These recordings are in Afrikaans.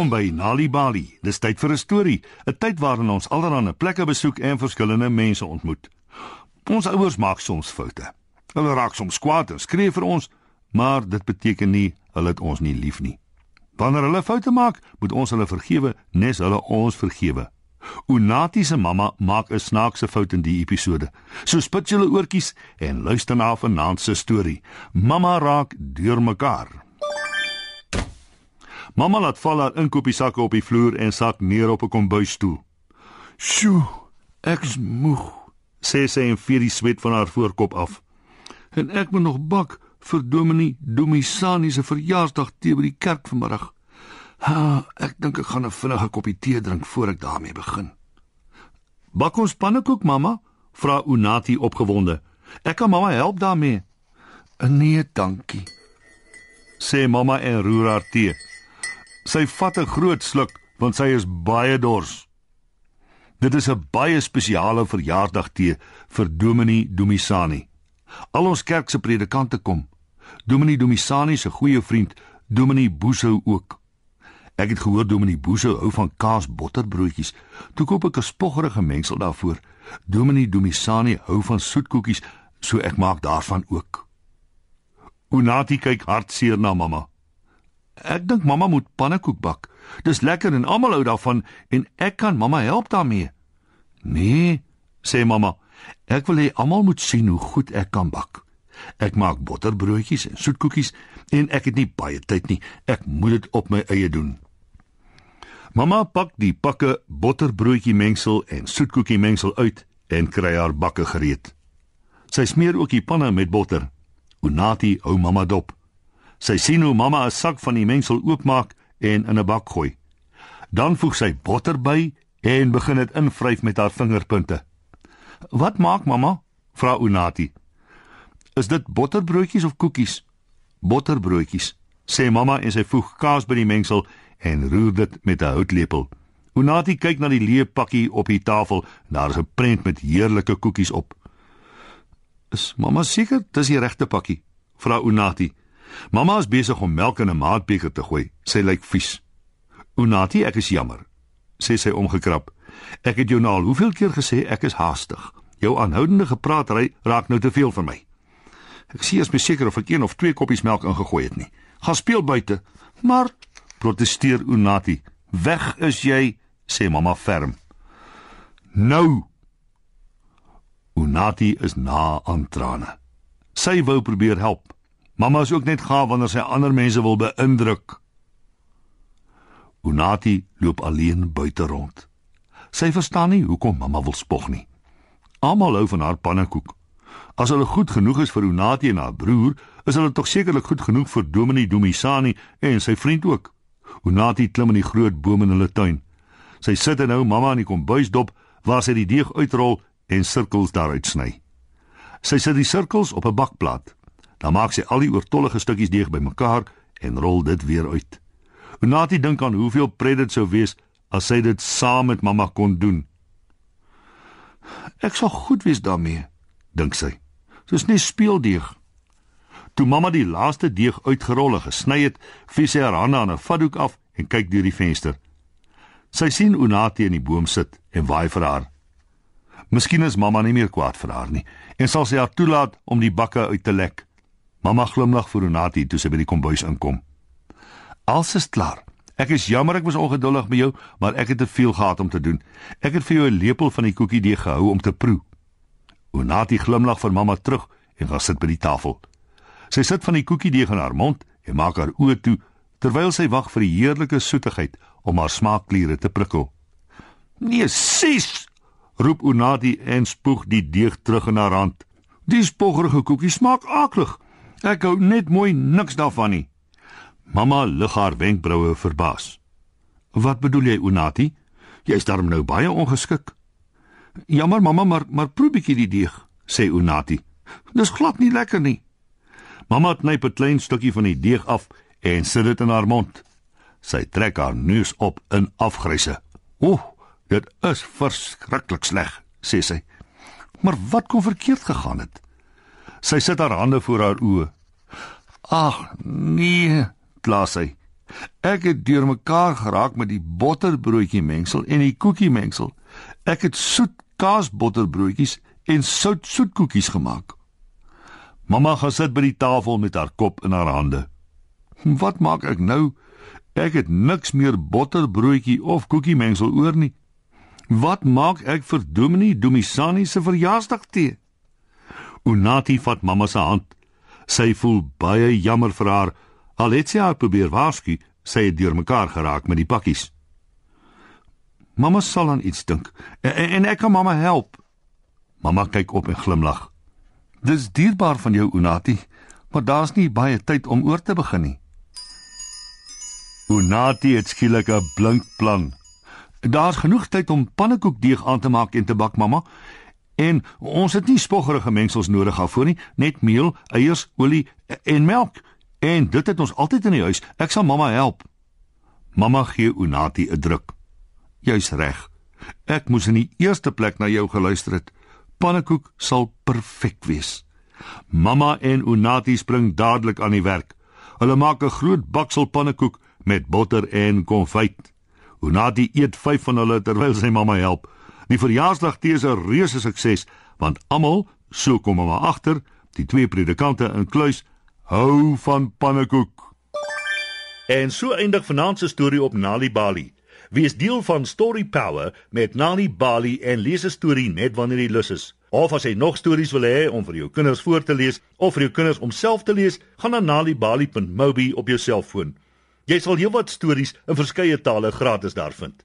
Welkom by Nali Bali. Dis tyd vir 'n storie, 'n tyd waarin ons allerlei plekke besoek en verskillende mense ontmoet. Ons ouers maak soms foute. Hulle raak soms kwaad en skree vir ons, maar dit beteken nie hulle het ons nie lief nie. Wanneer hulle foute maak, moet ons hulle vergewe, nes hulle ons vergewe. Unati se mamma maak 'n snaakse fout in die episode. So spit julle oortjies en luister na vanaand se storie. Mamma raak deurmekaar. Mamma laat val haar inkopiesakke op die vloer en sak neer op 'n kombuisstoel. "Sjoe, ek's moeg," sê sy en vee die swet van haar voorkop af. "En ek moet nog bak vir Dominee Domisani se verjaarsdag tee by die kerk vanmiddag. Ha, ek dink ek gaan 'n vinnige koppie tee drink voor ek daarmee begin." "Bak ons pannekoek, mamma?" vra Unati opgewonde. "Ek kan mamma help daarmee." "Nee, dankie," sê mamma en roer haar tee. Sy vat 'n groot sluk want sy is baie dors. Dit is 'n baie spesiale verjaardagtee vir Dominee Domisani. Al ons kerk se predikante kom. Dominee Domisani se goeie vriend, Dominee Boesou ook. Ek het gehoor Dominee Boesou hou van kaas botterbroodjies. Toe koop ek 'n spoggerige mengsel daarvoor. Dominee Domisani hou van soetkoekies, so ek maak daarvan ook. Unati kyk hartseer na mamma. Ek dink mamma moet pannekoek bak. Dis lekker en almal hou daarvan en ek kan mamma help daarmee. Nee, sê mamma. Ek wil hê almal moet sien hoe goed ek kan bak. Ek maak botterbroodjies en soetkoekies en ek het nie baie tyd nie. Ek moet dit op my eie doen. Mamma pak die pakke botterbroodjie mengsel en soetkoekie mengsel uit en kry haar bakke gereed. Sy smeer ook die panne met botter. Unati hou mamma dop. Sy sien hoe mamma 'n sak van die mengsel oopmaak en in 'n bak gooi. Dan voeg sy botter by en begin dit invryf met haar vingerpunte. "Wat maak mamma?" vra Unati. "Is dit botterbroodjies of koekies?" "Botterbroodjies," sê mamma en sy voeg kaas by die mengsel en roer dit met 'n houtlepel. Unati kyk na die leë pakkie op die tafel en daar is 'n prent met heerlike koekies op. "Is mamma seker dis die regte pakkie?" vra Unati. Mamma is besig om melk in 'n maatbeker te gooi. Sy lyk vies. Unati, ek is jammer, sê sy omgekrap. Ek het jou nou al hoeveel keer gesê ek is haastig. Jou aanhoudende gepraatery raak nou te veel vir my. Ek sien as beseker of ek een of twee koppies melk ingegooi het nie. Gaan speel buite. Maar protesteer Unati. Weg is jy, sê mamma ferm. Nou. Unati is na aan trane. Sy wou probeer help. Mamma is ook net gaaf wanneer sy ander mense wil beïndruk. Unati loop alleen buite rond. Sy verstaan nie hoekom mamma wil spog nie. Almal hou van haar pannekoek. As hulle goed genoeg is vir Unati en haar broer, is hulle tog sekerlik goed genoeg vir Dominee Domisani en sy vriend ook. Unati klim in die groot boom in hulle tuin. Sy sit en hou mamma in die kombuisdop waar sy die deeg uitrol en sirkels daaruit sny. Sy sit die sirkels op 'n bakplaat. Dan maak sy al die oortollige stukkies deeg bymekaar en rol dit weer uit. Unati dink aan hoeveel pret dit sou wees as sy dit saam met mamma kon doen. Ek sal goed wees daarmee, dink sy. Dis net speeldeeg. Toe mamma die laaste deeg uitgerol en gesny het, vee sy haar hande aan 'n vatdoek af en kyk deur die venster. Sy sien Unati in die boom sit en waai vir haar. Miskien is mamma nie meer kwaad vir haar nie en sal sy haar toelaat om die bakke uit te lek. Mamma glimlag vir Renati toe sy by die kombuis inkom. "Alles is klaar. Ek is jammer ek was ongeduldig met jou, maar ek het te veel gehad om te doen. Ek het vir jou 'n lepel van die koekie deeg gehou om te proe." Renati glimlag vir mamma terug en gaan sit by die tafel. Sy sit van die koekie deeg in haar mond en maak haar oë toe terwyl sy wag vir die heerlike soetigheid om haar smaakkliere te prikkel. "Nee, sis!" roep Unati en spoeg die deeg terug in haar hand. "Die spoggerige koekie smaak aklig." Ek hou net mooi niks daarvan nie. Mamma lig haar wenkbroue verbaas. Wat bedoel jy, Unati? Jy's darm nou baie ongeskik. Jammer mamma, maar maar proe bietjie die deeg, sê Unati. Dis glad nie lekker nie. Mamma knyp 'n klein stukkie van die deeg af en sit dit in haar mond. Sy trek haar neus op in afgryse. Oeg, dit is verskriklik sleg, sê sy. Maar wat kon verkeerd gegaan het? Sy sit haar hande voor haar oë. Ag, nee, kla sy. Ek het deurmekaar geraak met die botterbroodjie mengsel en die koekie mengsel. Ek het soet kaasbotterbroodjies en sout soetkoekies gemaak. Mamma gaan sit by die tafel met haar kop in haar hande. Wat maak ek nou? Ek het niks meer botterbroodjie of koekie mengsel oor nie. Wat maak ek vir Dominee Domisani se verjaarsdagtee? Unati vat mamma se hand. Sy voel baie jammer vir haar. Al het sy haar probeer waarsku, sy het deurmekaar geraak met die pakkies. Mamma sal aan iets dink en, en ek kan mamma help. Mamma kyk op en glimlag. Dis dierbaar van jou Unati, maar daar's nie baie tyd om oor te begin nie. Unati het skielik 'n blink plan. Daar's genoeg tyd om pannekoekdeeg aan te maak en te bak, mamma. En ons het nie spoggerige mengsels nodig daarvoor nie, net meel, eiers, olie en melk. En dit het ons altyd in die huis. Ek sal mamma help. Mamma gee Unati 'n druk. Jy's reg. Ek moes in die eerste plek na jou geluister het. Pannekoek sal perfek wees. Mamma en Unati spring dadelik aan die werk. Hulle maak 'n groot baksel pannekoek met botter en konfyt. Unati eet 5 van hulle terwyl sy mamma help. Die verjaarsdag tee is 'n reuse sukses want almal, so kom mamma agter, die twee predikante in kluis hou van pannekoek. En so eindig vanaand se storie op Nali Bali. Wie is deel van Story Power met Nali Bali en lees 'n storie net wanneer jy lus is. Of as jy nog stories wil hê om vir jou kinders voor te lees of vir jou kinders om self te lees, gaan na nalibali.mobi op jou selfoon. Jy sal heelwat stories in verskeie tale gratis daar vind.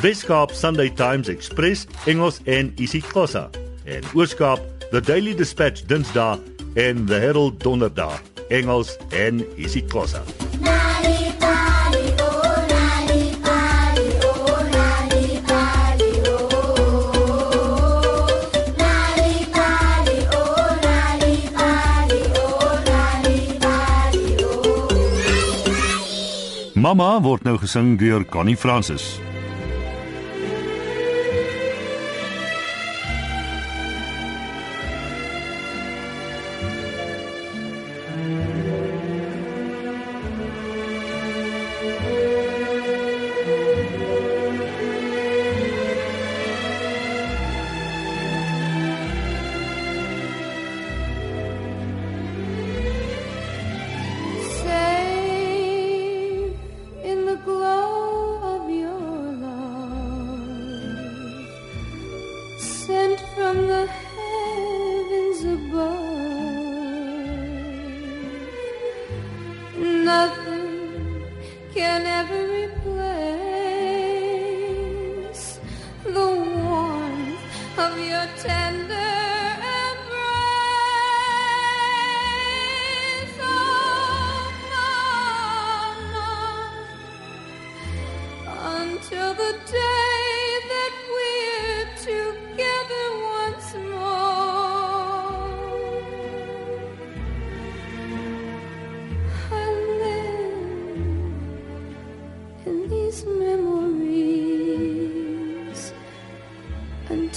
Weskaap Sunday Times Express Engels en isiXhosa. En Ooskaap The Daily Dispatch Dinsdae en The Herald Donderdae Engels en isiXhosa. Mamma word nou gesing deur Connie Francis.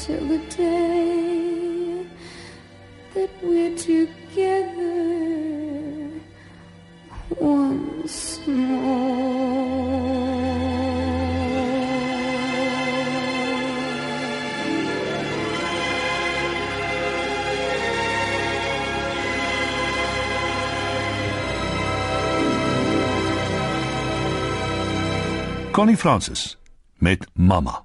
Until the day that we're together once more. Connie Francis met Mamma.